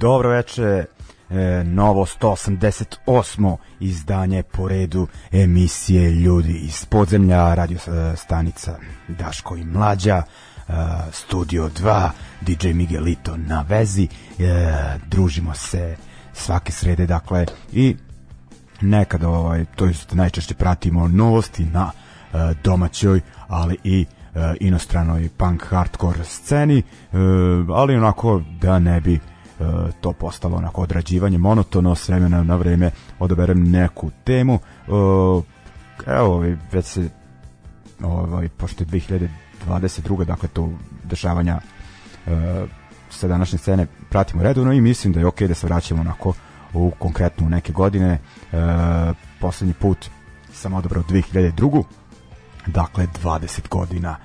Dobro veče, e, novo 188. izdanje po redu emisije Ljudi iz podzemlja, radio stanica Daško i Mlađa, e, Studio 2, DJ Miguelito na vezi, e, družimo se svake srede, dakle, i nekada, ovaj, to jest najčešće pratimo novosti na e, domaćoj, ali i e, inostranoj punk hardcore sceni, e, ali onako da ne bi to postalo onako odrađivanje monotono, s vremena na vreme odaberem neku temu. E, evo, već se ovaj, pošto je 2022. dakle to dešavanja e, sa današnje scene pratimo redovno i mislim da je okay da se vraćamo onako u konkretno neke godine. poslednji put sam odabrao 2002. Dakle, 20 godina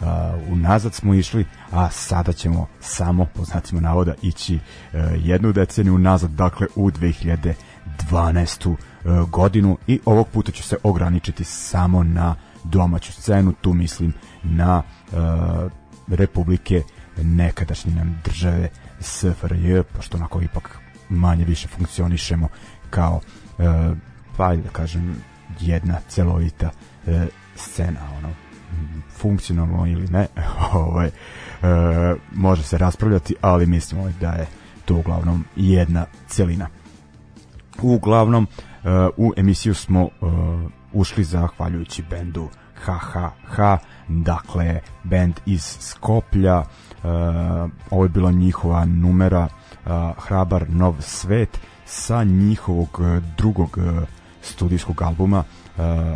uh, unazad smo išli, a sada ćemo samo, po znacima navoda, ići uh, jednu deceniju unazad, dakle u 2012. Uh, godinu i ovog puta ću se ograničiti samo na domaću scenu, tu mislim na uh, republike nekadašnje nam države SFRJ, pošto onako ipak manje više funkcionišemo kao uh, pa da kažem jedna celovita uh, scena ono funkcionalno ili ne, ovaj, e, može se raspravljati, ali mislimo da je to uglavnom jedna celina. Uglavnom, e, u emisiju smo e, ušli zahvaljujući bendu HHH, dakle, bend iz Skoplja, e, ovo je bila njihova numera e, Hrabar Nov svet sa njihovog e, drugog e, studijskog albuma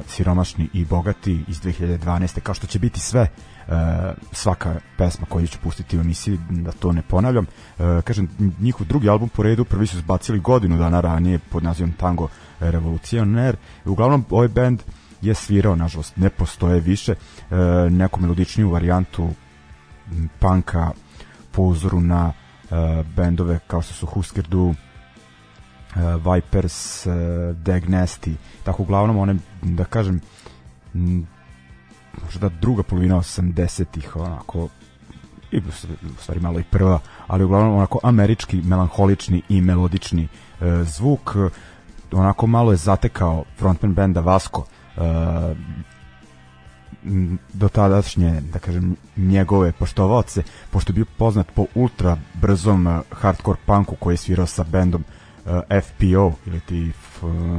Siromašni i bogati iz 2012. kao što će biti sve svaka pesma koju ću pustiti u emisiji da to ne ponavljam kažem njihov drugi album po redu prvi su zbacili godinu dana ranije pod nazivom Tango Revolucioner uglavnom ovaj band je svirao nažalost ne postoje više neku melodičniju varijantu panka po uzoru na bendove kao što su Husker Du Vipers, uh, Dagnesti, tako uglavnom one, da kažem, možda druga polovina 80-ih, onako, i u stvari malo i prva, ali uglavnom onako američki, melanholični i melodični uh, zvuk, onako malo je zatekao frontman benda Vasco, uh, do tadašnje, da kažem, njegove poštovaoce, pošto je bio poznat po ultra brzom uh, hardcore punku koji je svirao sa bendom uh, FPO ili ti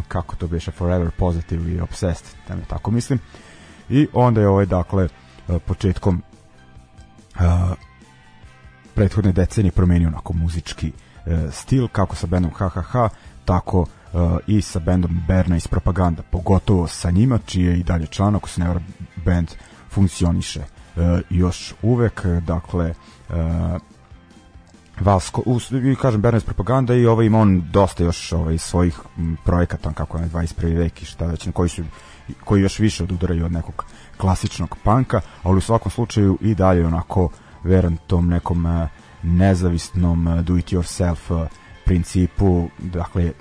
kako to beše Forever Positive i Obsessed, da mi tako mislim. I onda je ovaj dakle uh, početkom uh, prethodne decenije promenio onako muzički uh, stil kako sa bendom HHH, tako uh, i sa bendom Berna iz Propaganda, pogotovo sa njima, čiji je i dalje član, ako se ne band funkcioniše uh, još uvek, dakle uh, Vasko, u, kažem Berna iz Propaganda i ovaj ima on dosta još ovaj, svojih projekata, kako je 21. vek i šta već, koji su koji još više odudaraju od nekog klasičnog panka, ali u svakom slučaju i dalje onako veran tom nekom uh, nezavisnom do it yourself uh, principu, dakle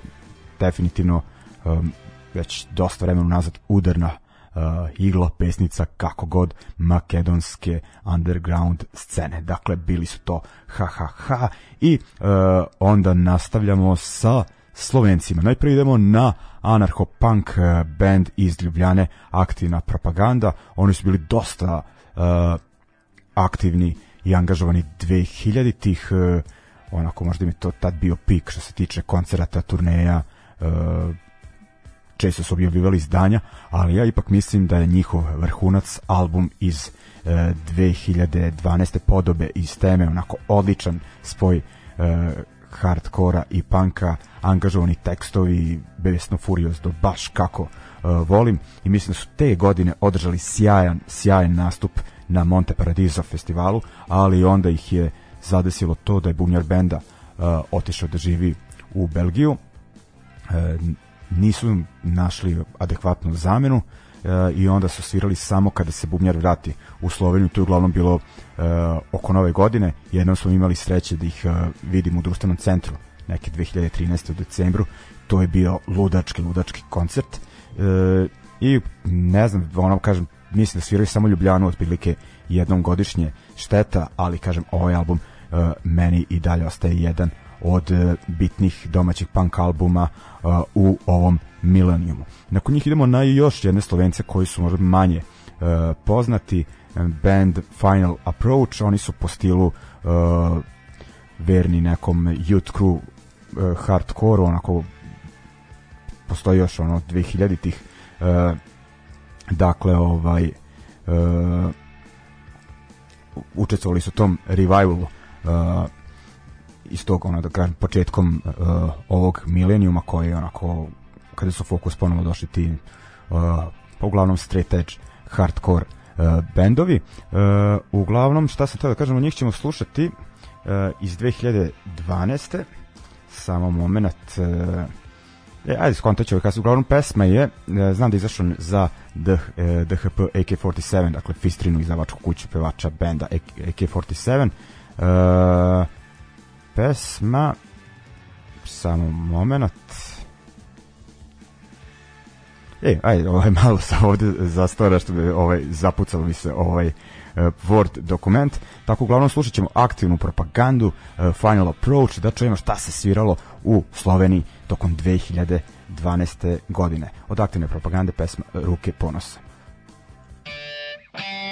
definitivno um, već dosta vremena nazad udarna igla pesnica kako god makedonske underground scene. Dakle, bili su to ha ha ha i uh, onda nastavljamo sa Slovencima. Najprije idemo na anarcho-punk uh, band iz Ljubljane, aktivna propaganda. Oni su bili dosta uh, aktivni i angažovani 2000 tih uh, onako možda mi to tad bio pik što se tiče koncerata, turneja, uh, često su objavljivali izdanja, ali ja ipak mislim da je njihov vrhunac album iz uh, 2012. podobe iz teme, onako odličan spoj uh, hardkora i panka, angažovani tekstovi, besno furiozno, baš kako uh, volim i mislim da su te godine održali sjajan, sjajan nastup na Monte Paradiso festivalu, ali onda ih je zadesilo to da je bumjar benda uh, otišao da živi u Belgiju. Uh, nisu našli adekvatnu zamenu uh, i onda su svirali samo kada se bubnjar vrati u Sloveniju. To je uglavnom bilo uh, oko nove godine. Jednom smo imali sreće da ih uh, vidimo u društvenom centru neke 2013. u decembru. To je bio ludački, ludački koncert. Uh, I ne znam, ono kažem, mislim da sviraju samo Ljubljanu otprilike jednom godišnje šteta, ali kažem ovaj album uh, meni i dalje ostaje jedan od uh, bitnih domaćih punk albuma uh, u ovom milenijumu. Nakon njih idemo na još jedne Slovence koji su možda manje uh, poznati, band Final Approach, oni su po stilu verni nekom youth crew hardcore, onako postoji još ono 2000-ih uh, dakle ovaj uh, učestvovali su tom revivalu uh, iz tog ono da kažem početkom uh, ovog milenijuma koji je onako kada su fokus ponovo došli ti uh, uglavnom straight edge hardcore uh, bendovi uh, uglavnom šta sam teo da kažem njih ćemo slušati uh, iz 2012. samo moment uh, E, ajde, skontat ću ovaj. Uglavnom, pesma je, e, znam da je izašao za D, e, DHP AK-47, dakle, Fistrinu izdavačku kuću pevača benda AK-47. E, pesma, samo moment. E, ajde, ovaj, malo sam ovde zastao što bi ovaj, zapucalo mi se ovaj uh, Word dokument. Tako uglavnom slušat ćemo aktivnu propagandu, uh, Final Approach, da čujemo šta se sviralo u Sloveniji tokom 2012. godine. Od aktivne propagande pesma Ruke ponosa. ljudi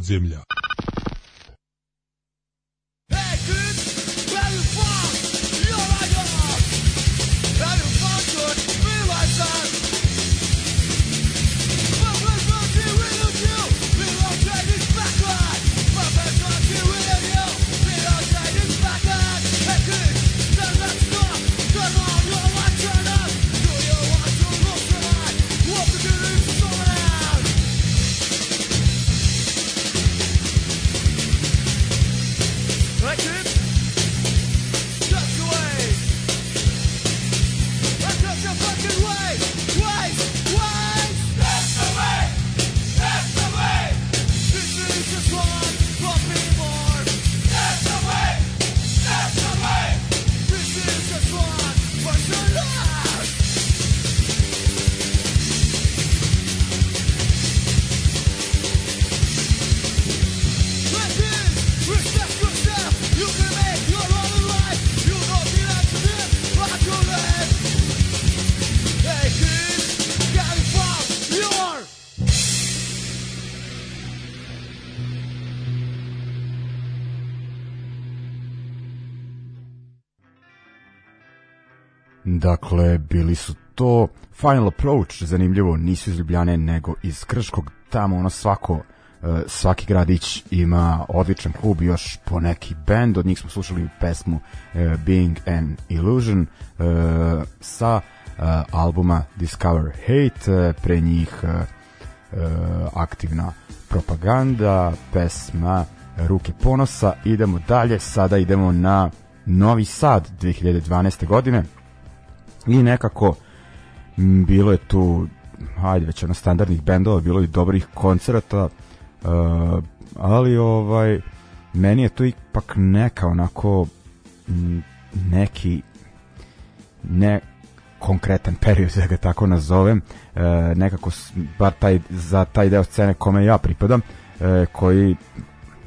iz podzemlja. Dakle, bili su to Final Approach, zanimljivo, nisu iz Ljubljane, nego iz Krškog, tamo ono svako, e, svaki gradić ima odličan klub, još po neki band, od njih smo slušali pesmu e, Being an Illusion e, sa albuma Discover Hate, pre njih aktivna propaganda, pesma Ruke ponosa, idemo dalje, sada idemo na Novi Sad 2012. godine, i nekako m, bilo je tu hajde već ono standardnih bendova, bilo je dobrih koncerata uh, ali ovaj meni je to ipak neka onako m, neki ne konkretan period da ga tako nazovem e, nekako bar taj, za taj deo scene kome ja pripadam e, koji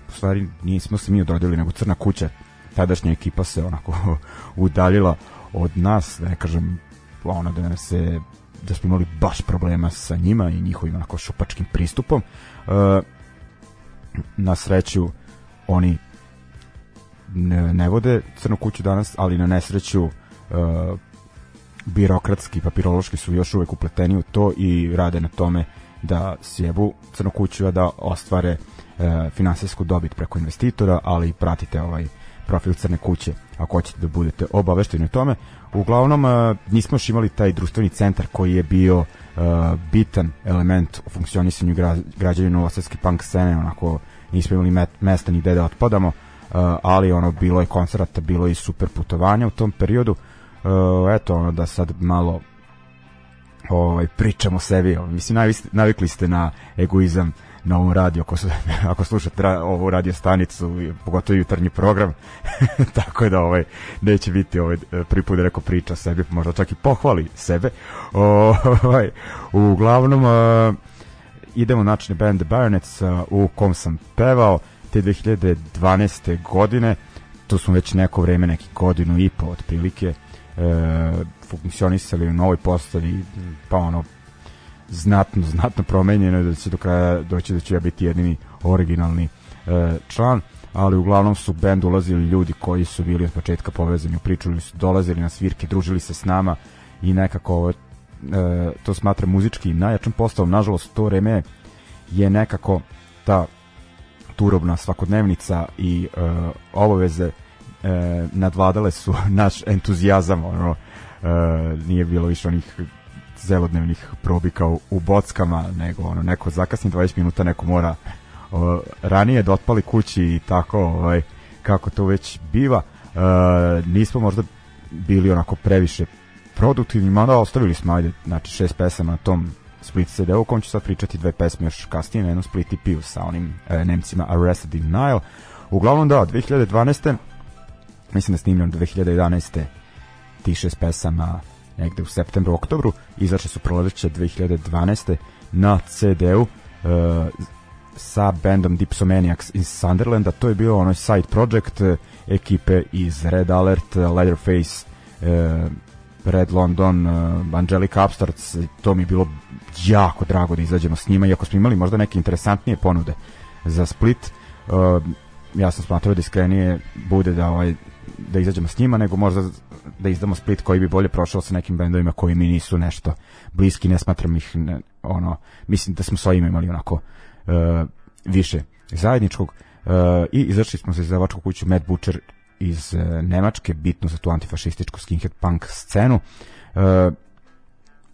u stvari nismo se mi odrodili nego Crna kuća tadašnja ekipa se onako udaljila od nas, da ne kažem ono da ne se da smo imali baš problema sa njima i njihovim onako šupačkim pristupom. E, na sreću oni ne, ne vode crnu kuću danas, ali na nesreću e, birokratski, papirološki su još uvek upleteni u to i rade na tome da sjebu crnu kuću, da ostvare e, finansijsku dobit preko investitora, ali pratite ovaj profil Crne kuće ako hoćete da budete obavešteni o tome. Uglavnom, uh, nismo još imali taj društveni centar koji je bio uh, bitan element u funkcionisanju gra, građanja novosadske punk scene, onako nismo imali mesta ni gde da otpadamo, uh, ali ono bilo je koncerata, bilo je super putovanja u tom periodu. Uh, eto, ono da sad malo ovaj pričamo sebi, mislim navikli ste na egoizam na ovom radiju, ako, ako slušate ra, ovu radio stanicu, pogotovo jutarnji program, tako da ovaj, neće biti ovaj, prvi put da priča sebi, možda čak i pohvali sebe. O, ovaj, uglavnom, uh, idemo način band The Baronets uh, u kom sam pevao te 2012. godine, tu smo već neko vreme, neki godinu i po otprilike, uh, funkcionisali u novoj postavi, pa ono, znatno, znatno promenjeno da će do kraja doći da će ja biti jedini originalni e, član ali uglavnom su bend ulazili ljudi koji su bili od početka povezani u priču, su dolazili na svirke, družili se s nama i nekako e, to smatra muzički najjačom postavom, nažalost to vreme je nekako ta turobna svakodnevnica i e, obaveze e, nadvladale su naš entuzijazam ono, e, nije bilo više onih zelodnevnih probika u, u bockama, nego ono, neko zakasni 20 minuta, neko mora o, ranije da otpali kući i tako, ovaj, kako to već biva. E, nismo možda bili onako previše produktivni, mada ostavili smo, ajde, znači šest pesama na tom Split CD, u kom ću sad pričati dve pesme još kasnije na jednom Split EP sa onim e, Nemcima Arrested in Nile. Uglavnom da, 2012. mislim da snimljam 2011. tih šest pesama negde u septembru, oktobru, izašle su proleće 2012. na CD-u uh, sa bandom Dipsomaniacs iz Sunderlanda, to je bio onaj side project uh, ekipe iz Red Alert, Leatherface, uh, Red London, uh, Angelica Upstarts, to mi je bilo jako drago da izađemo s njima, iako smo imali možda neke interesantnije ponude za Split. Uh, ja sam smatrao da iskrenije bude da ovaj da izađemo s njima, nego možda da izdamo split koji bi bolje prošao sa nekim bendovima koji mi nisu nešto bliski, ne smatram ih ne, ono, mislim da smo s ovim imali onako uh, više zajedničkog. Uh, i izašli smo za izdavačku kuću Mad Butcher iz uh, Nemačke, bitno za tu antifašističku skinhead punk scenu. Uh,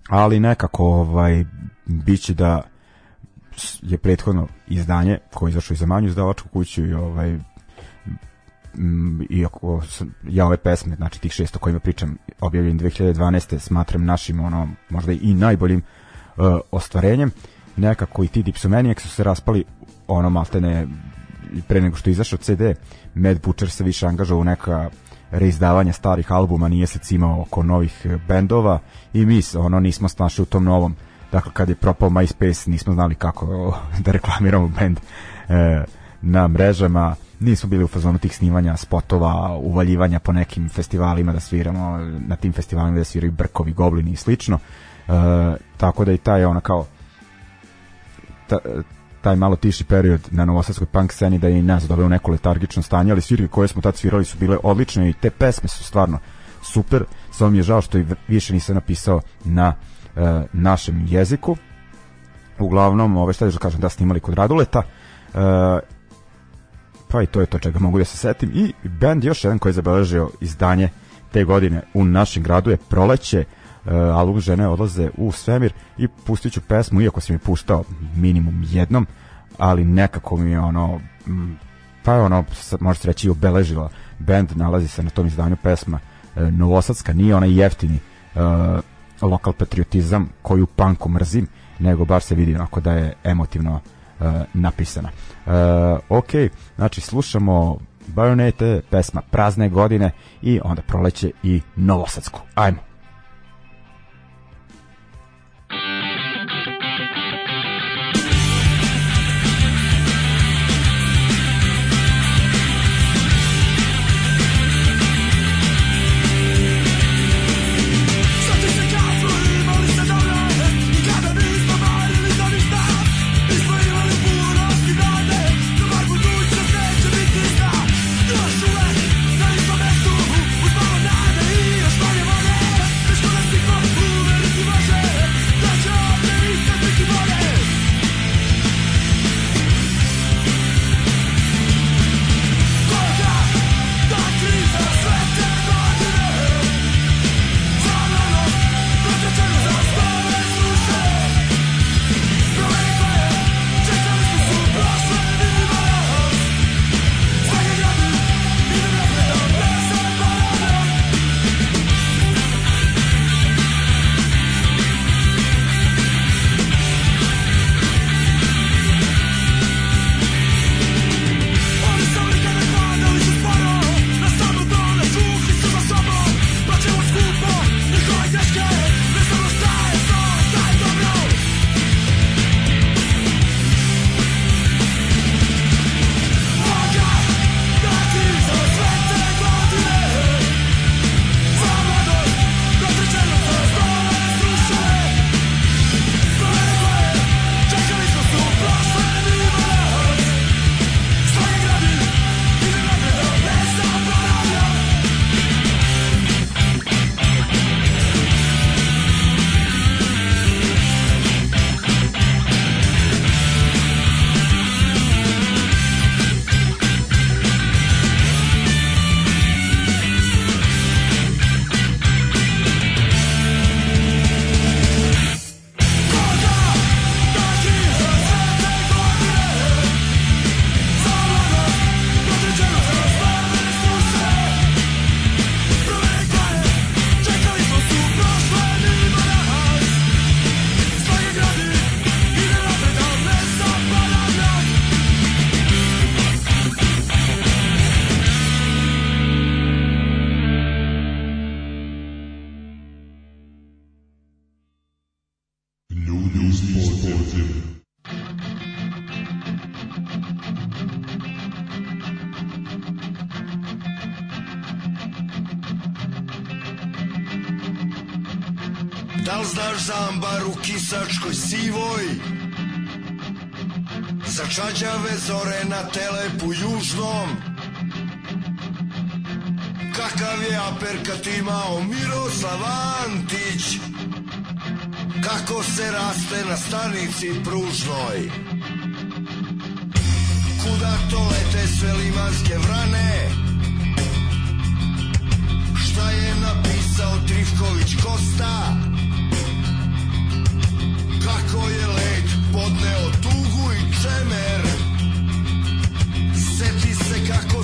ali nekako ovaj biće da je prethodno izdanje koje je izašlo iz za manju izdavačku kuću i ovaj iako ja ove pesme, znači tih šest o kojima pričam, objavljen 2012. smatram našim, ono, možda i najboljim uh, ostvarenjem. Nekako i ti Dipsomaniacs su se raspali ono maltene pre nego što je izašao CD, Mad Butcher se više angažao u neka reizdavanja starih albuma, nije se cimao oko novih bendova i mi ono nismo snašli u tom novom dakle kad je propao MySpace nismo znali kako da reklamiramo bend e, na mrežama nismo bili u fazonu tih snimanja spotova, uvaljivanja po nekim festivalima da sviramo, na tim festivalima da sviraju brkovi, goblini i slično. E, tako da i taj ona kao ta, taj malo tiši period na novosadskoj punk sceni da je i nas doveo u neko letargično stanje, ali svirke koje smo tad svirali su bile odlične i te pesme su stvarno super. Samo mi je žao što i više nisam napisao na e, našem jeziku. Uglavnom, ove šta da kažem da snimali kod Raduleta. E, pa i to je to čega mogu da se setim. I band još jedan koji je zabeležio izdanje te godine u našem gradu je Proleće. Uh, album žene odlaze u svemir i pustit ću pesmu iako sam je puštao minimum jednom ali nekako mi je ono pa je ono možete reći obeležila. Band nalazi se na tom izdanju pesma uh, Novosadska. Nije onaj jeftini uh, lokal patriotizam koju panku mrzim nego baš se vidi onako da je emotivno uh, uh, napisana. Uh, ok, znači slušamo Bajonete, pesma Prazne godine i onda proleće i Novosadsku. Ajmo. Stanici pružnoj. Kuda to lete sve limanske vrane? Šta je napisao Trifković Kosta? Kako je let podneo tugu i čemer Seti se kako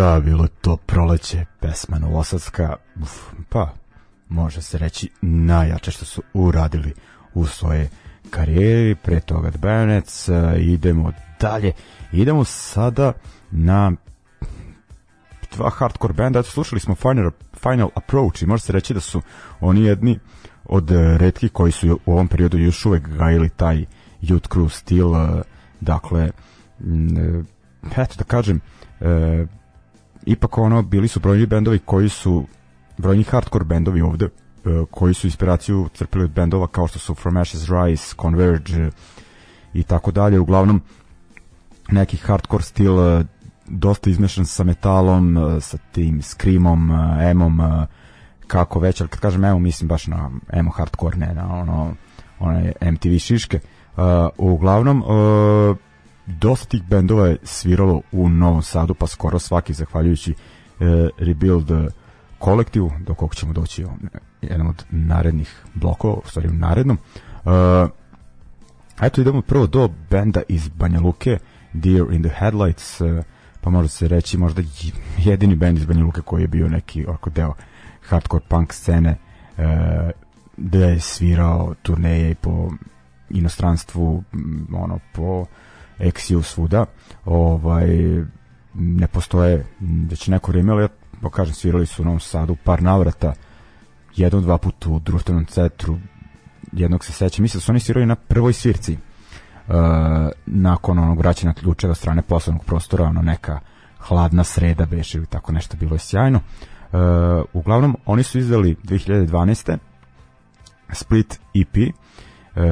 Da, bilo to proleće, pesma Novosadska, uf, pa može se reći najjače što su uradili u svoje karijeri, pre toga Bayonets, uh, idemo dalje, idemo sada na dva hardcore benda, eto slušali smo Final, Final Approach i može se reći da su oni jedni od redkih koji su u ovom periodu još uvek gajili taj youth crew stil, uh, dakle, uh, eto da kažem, ipak ono bili su brojni bendovi koji su brojni hardcore bendovi ovde e, koji su inspiraciju crpili od bendova kao što su From Ashes Rise, Converge e, i tako dalje, uglavnom neki hardcore stil e, dosta izmešan sa metalom, sa tim screamom, emom, kako već, ali kad kažem emo mislim baš na emo hardcore, ne na ono onaj MTV šiške. Uh, uglavnom, uh, dosta tih bendova je sviralo u Novom Sadu, pa skoro svaki, zahvaljujući uh, Rebuild kolektivu, do kog ćemo doći u jednom od narednih blokova, u stvari u narednom. Uh, eto idemo prvo do benda iz Banja Luke, Deer in the Headlights, uh, pa može se reći možda jedini bend iz Banja Luke koji je bio neki oko deo hardcore punk scene, uh, da je svirao turneje po inostranstvu, ono, po Exiju svuda, ovaj, ne postoje već neko vreme, ali ja pa kažem, svirali su u Novom Sadu par navrata, jednom, dva puta u društvenom centru, jednog se sećam, mislim da su oni svirali na prvoj svirci, uh, nakon onog vraćanja ključeva strane poslovnog prostora, ono neka hladna sreda beše ili tako nešto bilo je sjajno. Uh, uglavnom, oni su izdali 2012. Split EP uh,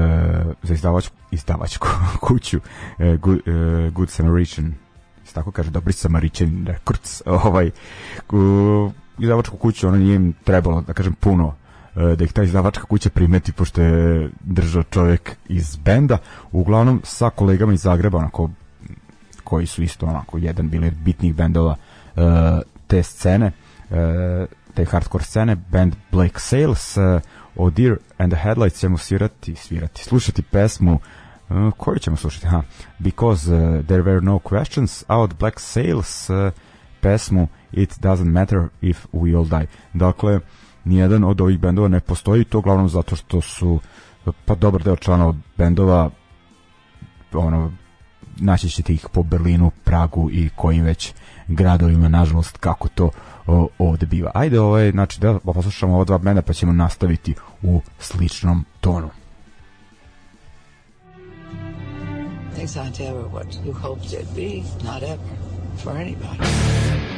za izdavačku, izdavačku kuću uh, Good, uh, Good Samaritan. Tako kaže, Dobri Samaritan Records ovaj, uh, izdavačku kuću, ono nije im trebalo, da kažem, puno da ih ta izdavačka kuća primeti pošto je držao čovjek iz benda uglavnom sa kolegama iz Zagreba onako koji su isto onako jedan bili bitnih bendova uh, te scene uh, te hardcore scene band Black Sails uh, O Dear and the Headlights ćemo svirati svirati, slušati pesmu uh, koju ćemo slušati? Ha, Because uh, There Were No Questions out Black Sails uh, pesmu It Doesn't Matter If We All Die dakle nijedan od ovih bendova ne postoji to uglavnom zato što su pa dobar deo članova bendova ono naći ćete ih po Berlinu, Pragu i kojim već gradovima, nažalost, kako to ovde biva. Ajde, ovaj, znači da poslušamo ova dva benda pa ćemo nastaviti u sličnom tonu. Things aren't ever what you hoped they'd be, not ever, for anybody.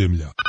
Iz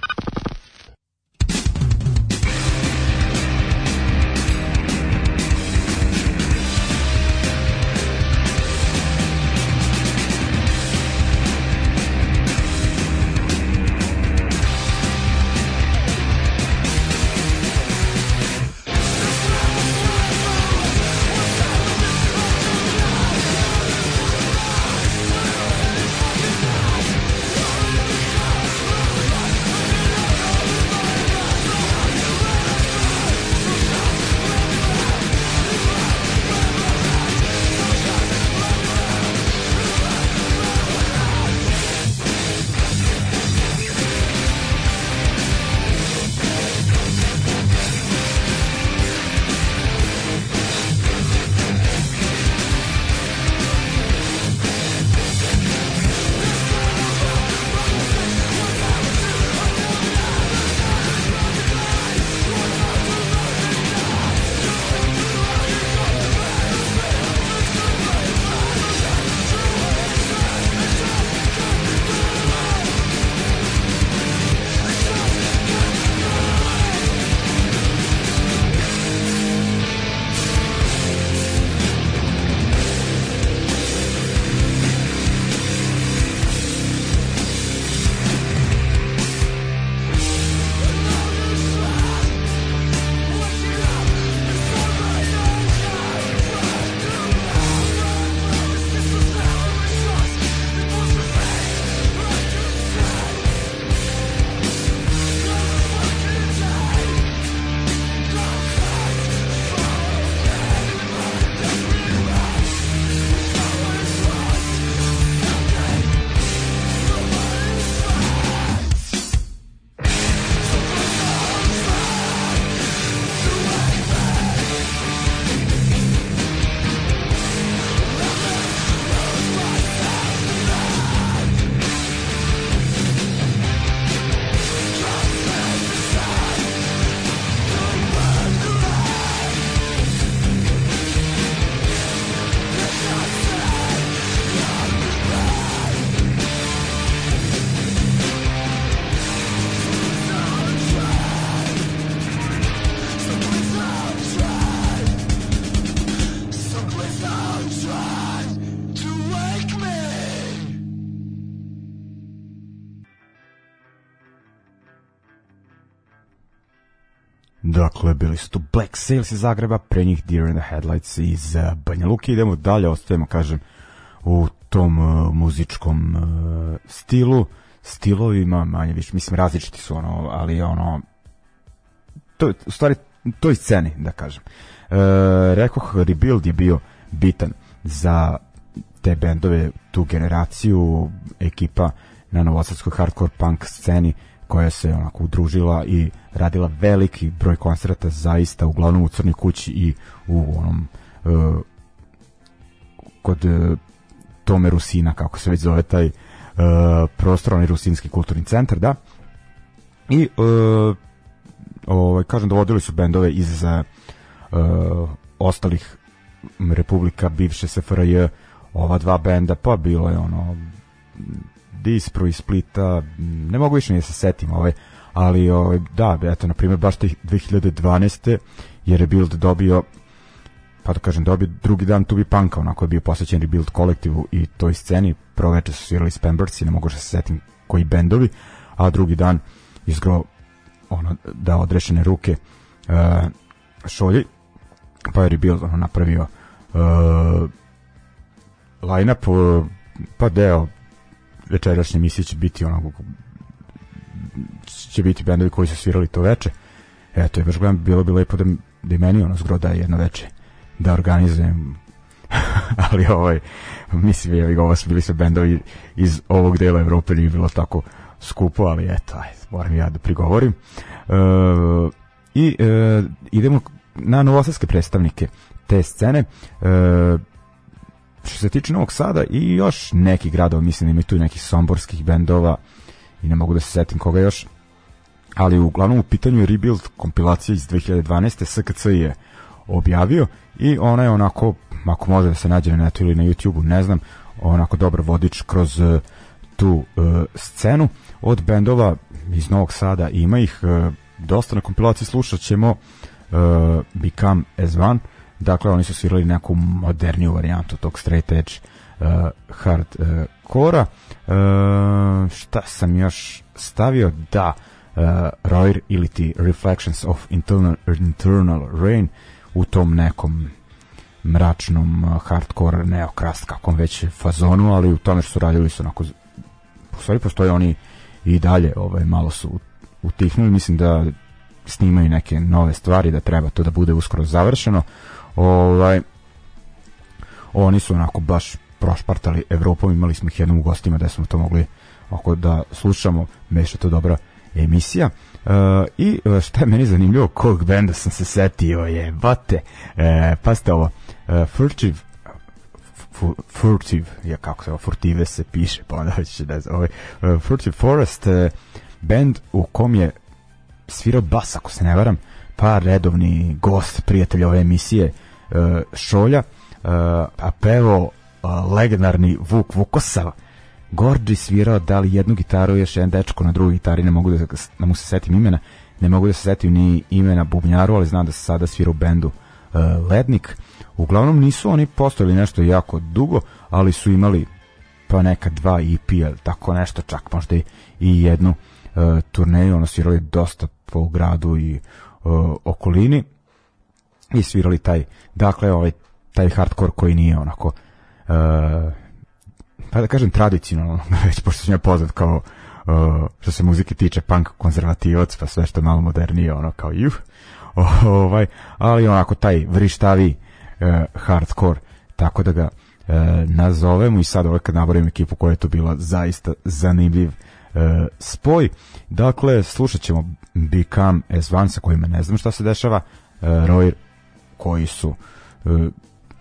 Dakle, bili su tu Black Sails iz Zagreba, pre njih Deer in the Headlights iz uh, Banja Luki. Idemo dalje, ostajemo, kažem, u tom uh, muzičkom uh, stilu, stilovima, manje više, mislim, različiti su ono, ali ono, to, u stvari, toj sceni, da kažem. E, rekoh, Rebuild je bio bitan za te bendove, tu generaciju, ekipa na novosadskoj hardcore punk sceni koja se onako udružila i radila veliki broj koncerta zaista uglavnom u Crnoj kući i u onom uh, kod uh, Tome Rusina kako se već zove taj uh, prostor, onaj Rusinski kulturni centar, da. I uh, ovaj, kažem, dovodili su bendove iz uh, ostalih republika bivše SFRJ ova dva benda, pa bilo je ono Dispro iz Splita, ne mogu više ni da se setim, ovaj, ali ovaj, da, eto, na primjer, baš 2012. je Rebuild dobio pa da kažem, dobio drugi dan Tubi Punka, onako je bio posvećen Rebuild kolektivu i toj sceni, prvo veče su svirali Spambersi, ne mogu da se setim koji bendovi, a drugi dan izgro ono, da odrešene ruke uh, šolji, pa je Rebuild ono, napravio uh, line-up, uh, pa deo večerašnje emisije će biti ono će biti bendovi koji su svirali to veče. Eto, je baš gledam, bilo bi lepo da, da i meni ono zgro da jedno veče da organizujem ali ovaj mislim je ovo su bili sve bendovi iz ovog dela Evrope nije bilo tako skupo, ali eto, aj, moram ja da prigovorim. E, I e, idemo na novosadske predstavnike te scene. E, što se tiče Novog Sada i još nekih gradova, mislim da ima tu nekih somborskih bendova i ne mogu da se setim koga još, ali uglavnom u pitanju je Rebuild kompilacija iz 2012. SKC je objavio i ona je onako, ako može da se nađe na netu ili na YouTube-u, ne znam, onako dobar vodič kroz uh, tu uh, scenu. Od bendova iz Novog Sada ima ih uh, dosta na kompilaciji slušat ćemo Become as One, dakle oni su svirali neku moderniju varijantu tog straight edge uh, hard uh, kora. Uh, šta sam još stavio? Da, uh, Royer ili ti Reflections of Internal, Internal Rain u tom nekom mračnom uh, hardcore neokrast kakvom već fazonu, ali u tome što su radili su onako u stvari postoje oni i dalje ovaj, malo su utihnuli, mislim da snimaju neke nove stvari, da treba to da bude uskoro završeno. Ovaj, oni su onako baš prošpartali Evropom, imali smo ih jednom u gostima da smo to mogli oko da slušamo, meša to dobra emisija. Uh, I uh, šta je meni zanimljivo, kog benda sam se setio je, bate, uh, pa ste ovo, uh, Furtive, Furtive, je kako se ovo, Furtive se piše, pa onda već da ovaj, uh, Furtive Forest, uh, band u kom je svirao bas, ako se ne varam, pa redovni gost, prijatelj ove emisije, uh, Šolja, uh, a pevo uh, legendarni Vuk Vukosav, Gorđi svirao da li jednu gitaru, još jedan dečko na drugoj gitari, ne mogu da, da mu se setim imena, ne mogu da se setim ni imena bubnjaru, ali znam da se sada svira u bendu Lednik. Uglavnom nisu oni postojali nešto jako dugo, ali su imali pa neka dva EP, tako nešto, čak možda i jednu turneju, ono svirali dosta po gradu i uh, okolini i svirali taj, dakle, ovaj, taj hardcore koji nije onako uh, pa da kažem tradicionalno, već pošto sam ja poznat kao uh, što se muzike tiče punk konzervativac, pa sve što je malo modernije, ono kao juh, ovaj, ali onako taj vrištavi uh, hardcore, tako da ga uh, nazovemo i sad ovaj kad naborim ekipu koja je to bila zaista zanimljiv uh, spoj. Dakle, slušat ćemo Become as One sa kojima ne znam šta se dešava, uh, Roy koji su uh,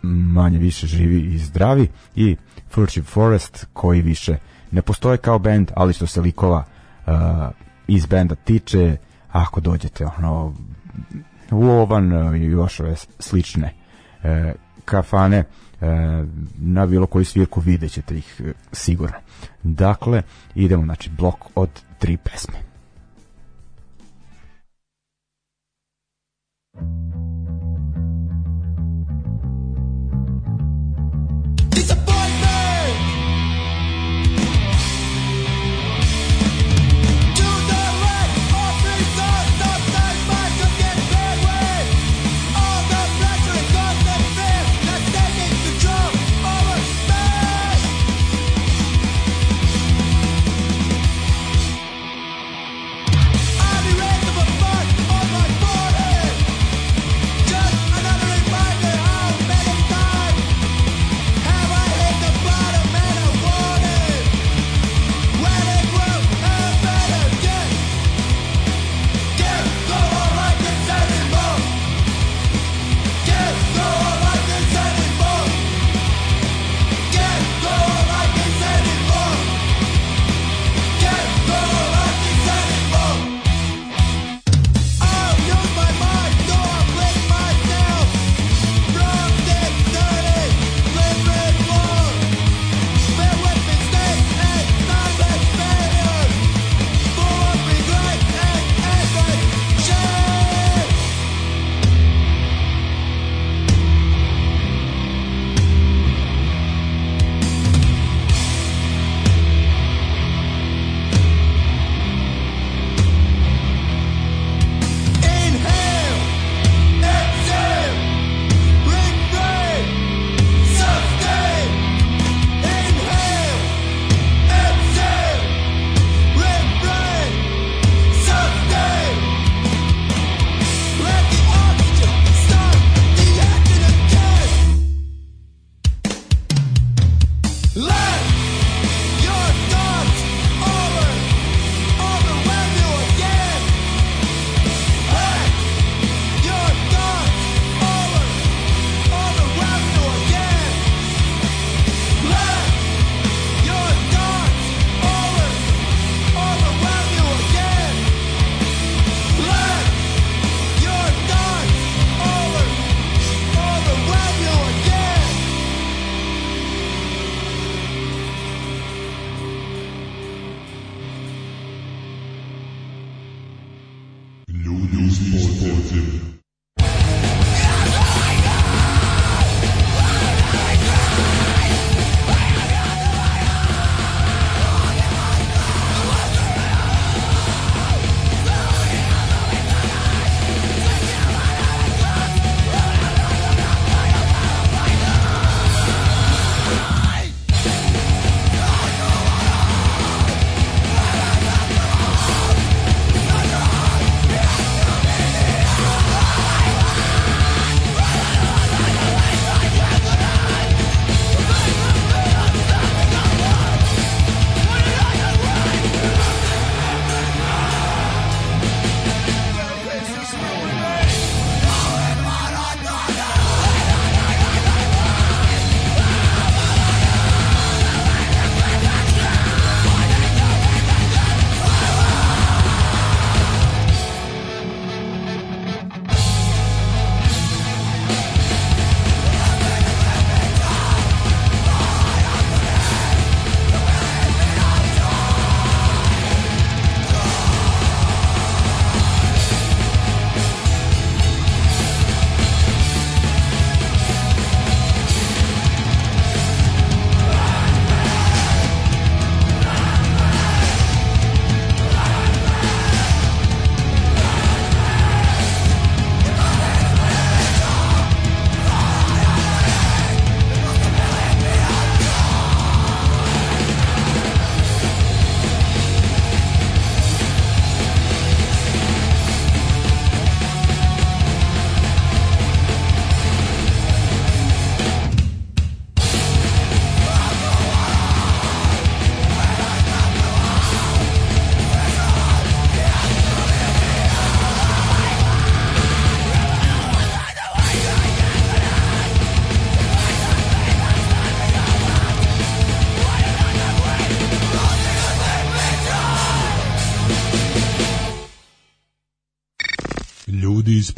manje više živi i zdravi i Furtive Forest koji više ne postoje kao band, ali što se likova uh, iz benda tiče, ako dođete ono, u ovan i još ove slične uh, kafane uh, na bilo koju svirku vidjet ćete ih sigurno. Dakle, idemo znači blok od tri pesme. thank you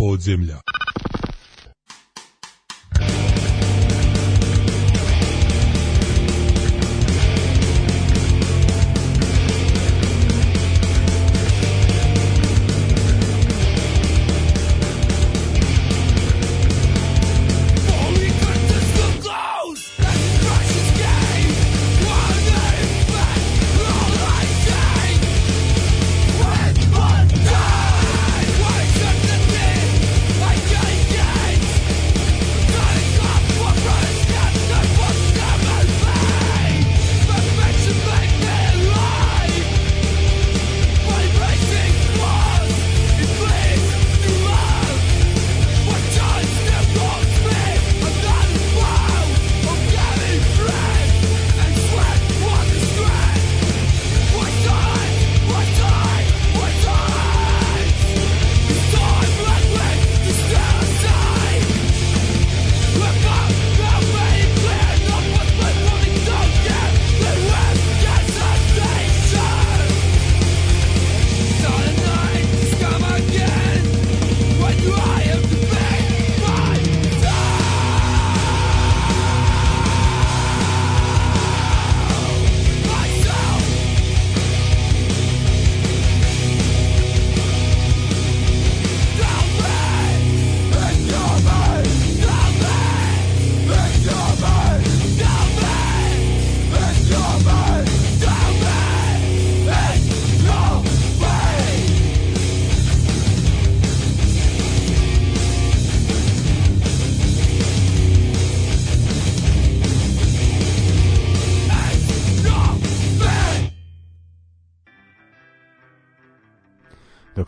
podzemlja.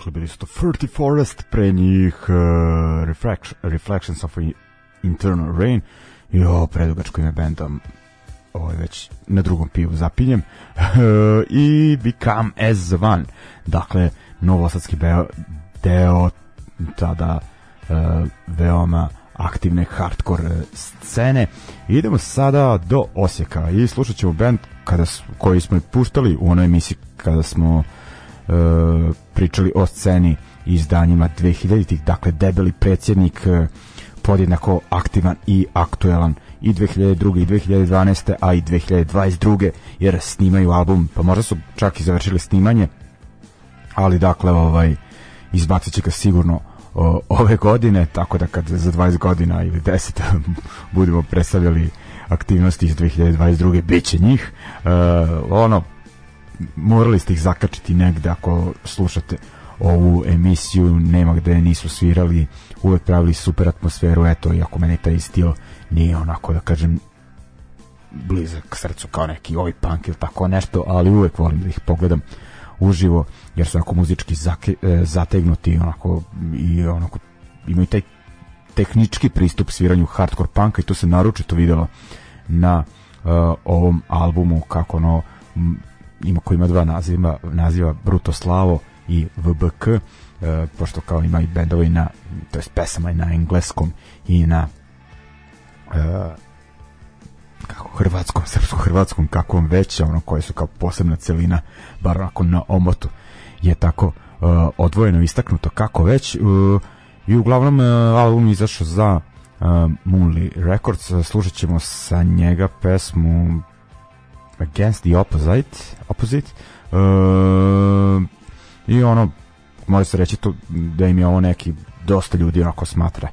Dakle, bili su to Furty Forest, pre njih uh, Reflection, Reflections of Internal Rain. Jo, predugačko ime benda, ovo je već na drugom pivu zapinjem. I Become As One. Dakle, novosadski beo, deo tada uh, veoma aktivne hardcore scene. Idemo sada do Osijeka i slušat ćemo band kada, koji smo puštali u onoj emisiji kada smo e, pričali o sceni izdanjima 2000-ih, dakle debeli predsjednik e, podjednako aktivan i aktuelan i 2002. i 2012. a i 2022. jer snimaju album, pa možda su čak i završili snimanje, ali dakle ovaj izbacit će ga sigurno o, ove godine, tako da kad za 20 godina ili 10 budemo predstavljali aktivnosti iz 2022. bit će njih. E, ono, morali ste ih zakačiti negde ako slušate ovu emisiju, nema gde nisu svirali, uvek pravili super atmosferu, eto, iako meni taj stil nije onako da kažem blizak srcu kao neki oj punk ili tako nešto, ali uvek volim da ih pogledam uživo, jer su onako muzički zake, e, zategnuti onako, i onako imaju taj tehnički pristup sviranju hardcore punka i to se naročito videlo na uh, ovom albumu kako ono ima koji ima dva naziva, naziva Bruto Slavo i VBK uh, pošto kao ima i bendovi na to jest pesama i na engleskom i na uh, kako hrvatskom, srpskom, hrvatskom, kakvom već, ono koje su kao posebna celina, bar onako na omotu je tako uh, odvojeno istaknuto. Kako već uh, i uglavnom uh, album je izašao za uh, Moonly Records, uh, slušat ćemo sa njega pesmu Against the Opposite Opposite. Uh, i ono može se reći to da im je ovo neki dosta ljudi onako smatra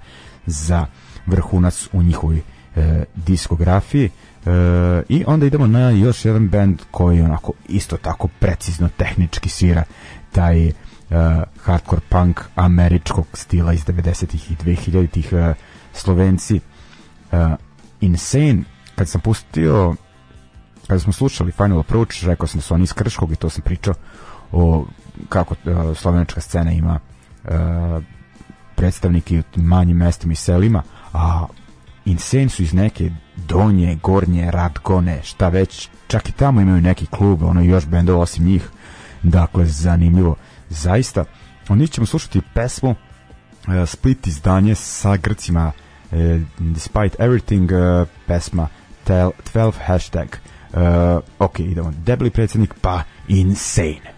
za vrhunac u njihovoj e, diskografiji. E, i onda idemo na još jedan band koji onako isto tako precizno tehnički svira taj e, hardcore punk američkog stila iz 90-ih i 2000-ih e, Slovenci e, Insane kad sam pustio kada smo slušali Final Approach rekao sam da su oni iz Krškog i to sam pričao o kako uh, slovenačka scena ima uh, predstavnike u manjim mestima i selima, a Insane su iz neke donje, gornje, radgone, šta već, čak i tamo imaju neki klub, ono još bendova osim njih, dakle zanimljivo, zaista. Onda ćemo slušati pesmu uh, Split izdanje sa Grcima uh, Despite Everything, uh, pesma tel, 12 hashtag. Uh, ok, idemo, debeli predsjednik, pa Insane.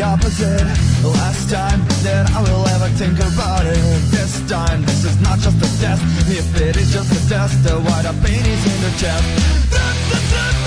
the opposite. Last time that I will ever think about it. This time, this is not just a test. If it is just a test, then why the pain is in the chest.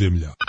земля.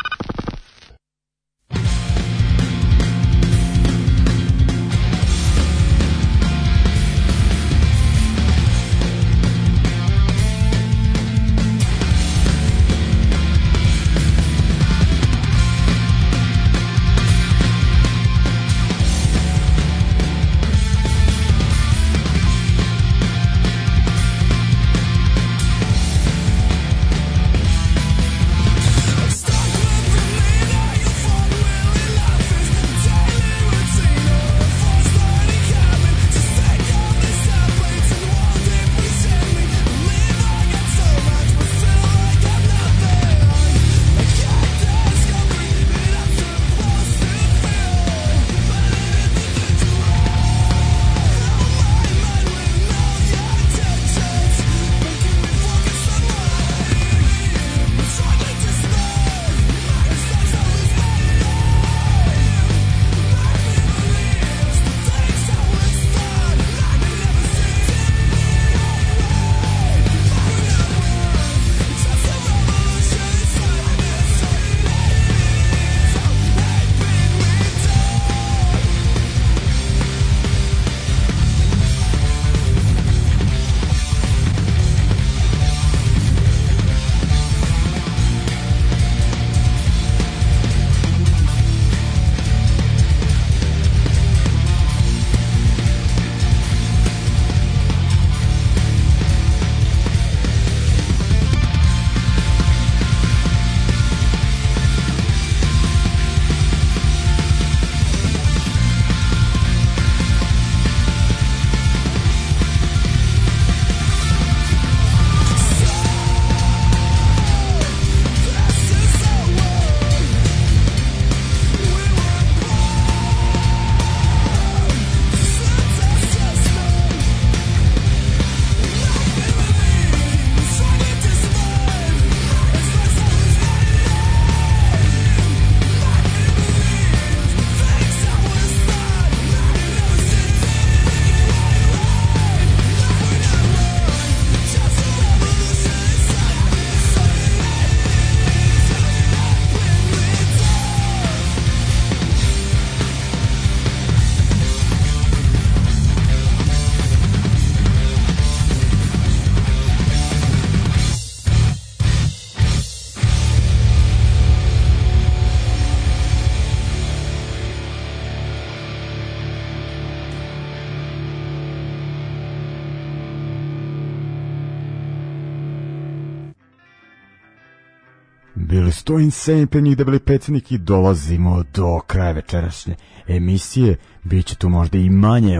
To insane pre njih debeli predsjednik i dolazimo do kraja večerašnje emisije. Biće tu možda i manje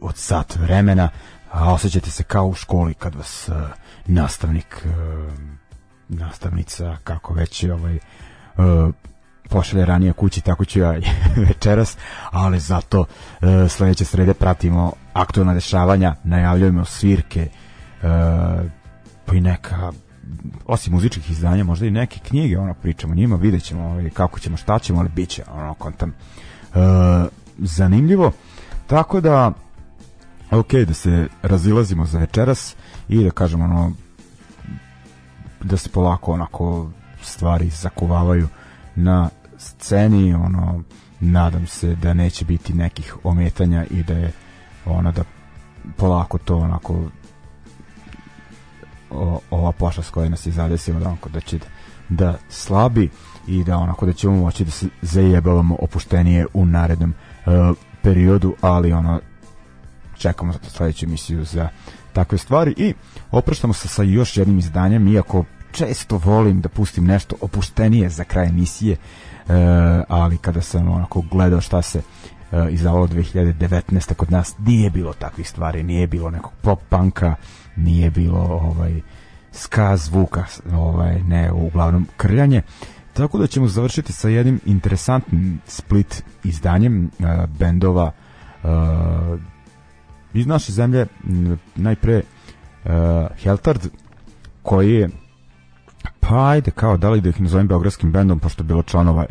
od sat vremena, a osjećate se kao u školi kad vas uh, nastavnik, uh, nastavnica, kako već ovaj, uh, pošalje ranije kući, tako ću ja večeras, ali zato uh, sledeće srede pratimo aktualna dešavanja, najavljujemo svirke, uh, pa i neka osim muzičkih izdanja, možda i neke knjige, ono, pričamo njima, vidjet ćemo ovaj, kako ćemo, šta ćemo, ali bit će, ono, kontam, e, zanimljivo. Tako da, ok, da se razilazimo za večeras i da kažemo, ono, da se polako, onako, stvari zakuvavaju na sceni, ono, nadam se da neće biti nekih ometanja i da je, ono, da polako to, onako, o, ova pošast koja nas je zadesila da, onako, da će da slabi i da onako da ćemo moći da se zajebavamo opuštenije u narednom uh, periodu, ali ono čekamo za sledeću emisiju za takve stvari i opraštamo se sa još jednim izdanjem, iako često volim da pustim nešto opuštenije za kraj emisije, uh, ali kada sam onako gledao šta se uh, izdavalo 2019. kod nas nije bilo takvih stvari, nije bilo nekog pop punka, nije bilo ovaj ska zvuka, ovaj ne, uglavnom krljanje. Tako da ćemo završiti sa jednim interesantnim split izdanjem uh, bendova uh, iz naše zemlje najpre uh, Heltard koji je pa ajde kao da li da ih nazovem beogradskim bendom pošto je bilo članova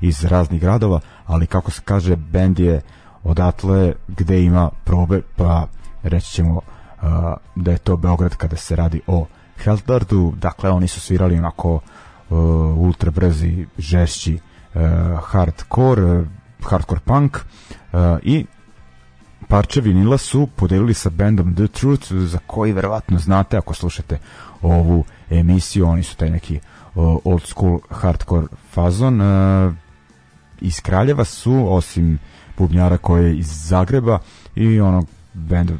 iz raznih gradova ali kako se kaže bend je odatle gde ima probe pa reći ćemo da je to Beograd kada se radi o Heltardu, dakle oni su svirali onako uh, ultra brzi, žešći uh, hardcore, hardcore punk uh, i parče vinila su podelili sa bandom The Truth, za koji verovatno znate ako slušate ovu emisiju, oni su taj neki old school hardcore fazon. Iz Kraljeva su, osim bubnjara koje je iz Zagreba i onog benda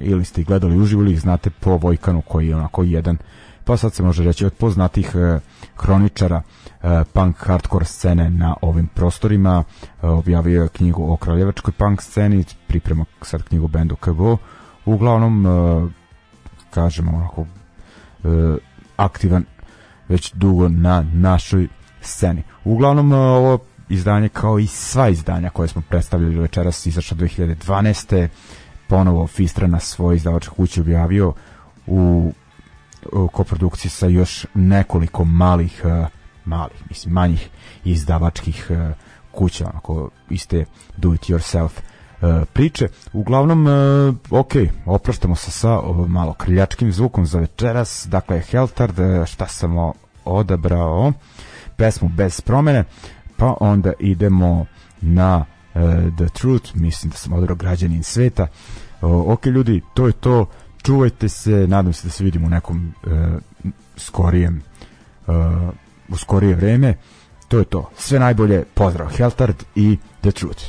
ili ste ih gledali uživo ili ih znate po Vojkanu koji je onako jedan pa sad se može reći od poznatih e, hroničara e, punk hardcore scene na ovim prostorima. E, objavio je knjigu o kraljevačkoj punk sceni priprema sad knjigu bendu KGO uglavnom e, kažemo onako e, aktivan već dugo na našoj sceni. Uglavnom e, ovo izdanje kao i sva izdanja koje smo predstavljali večeras izašla 2012 ponovo Fistra na svoj izdavačkoj kući objavio u, u koprodukciji sa još nekoliko malih uh, malih, mislim, manjih izdavačkih uh, kuća, onako iste do it yourself uh, priče. Uglavnom, ok, opraštamo se sa malo krljačkim zvukom za večeras, dakle Heltard, šta sam odabrao, pesmu bez promene, pa onda idemo na Uh, the Truth, mislim da sam odrao građanin sveta. Ok ljudi, to je to, čuvajte se, nadam se da se vidimo u nekom uh, skorijem uh, u skorije vreme. To je to. Sve najbolje, pozdrav Heltard i The Truth.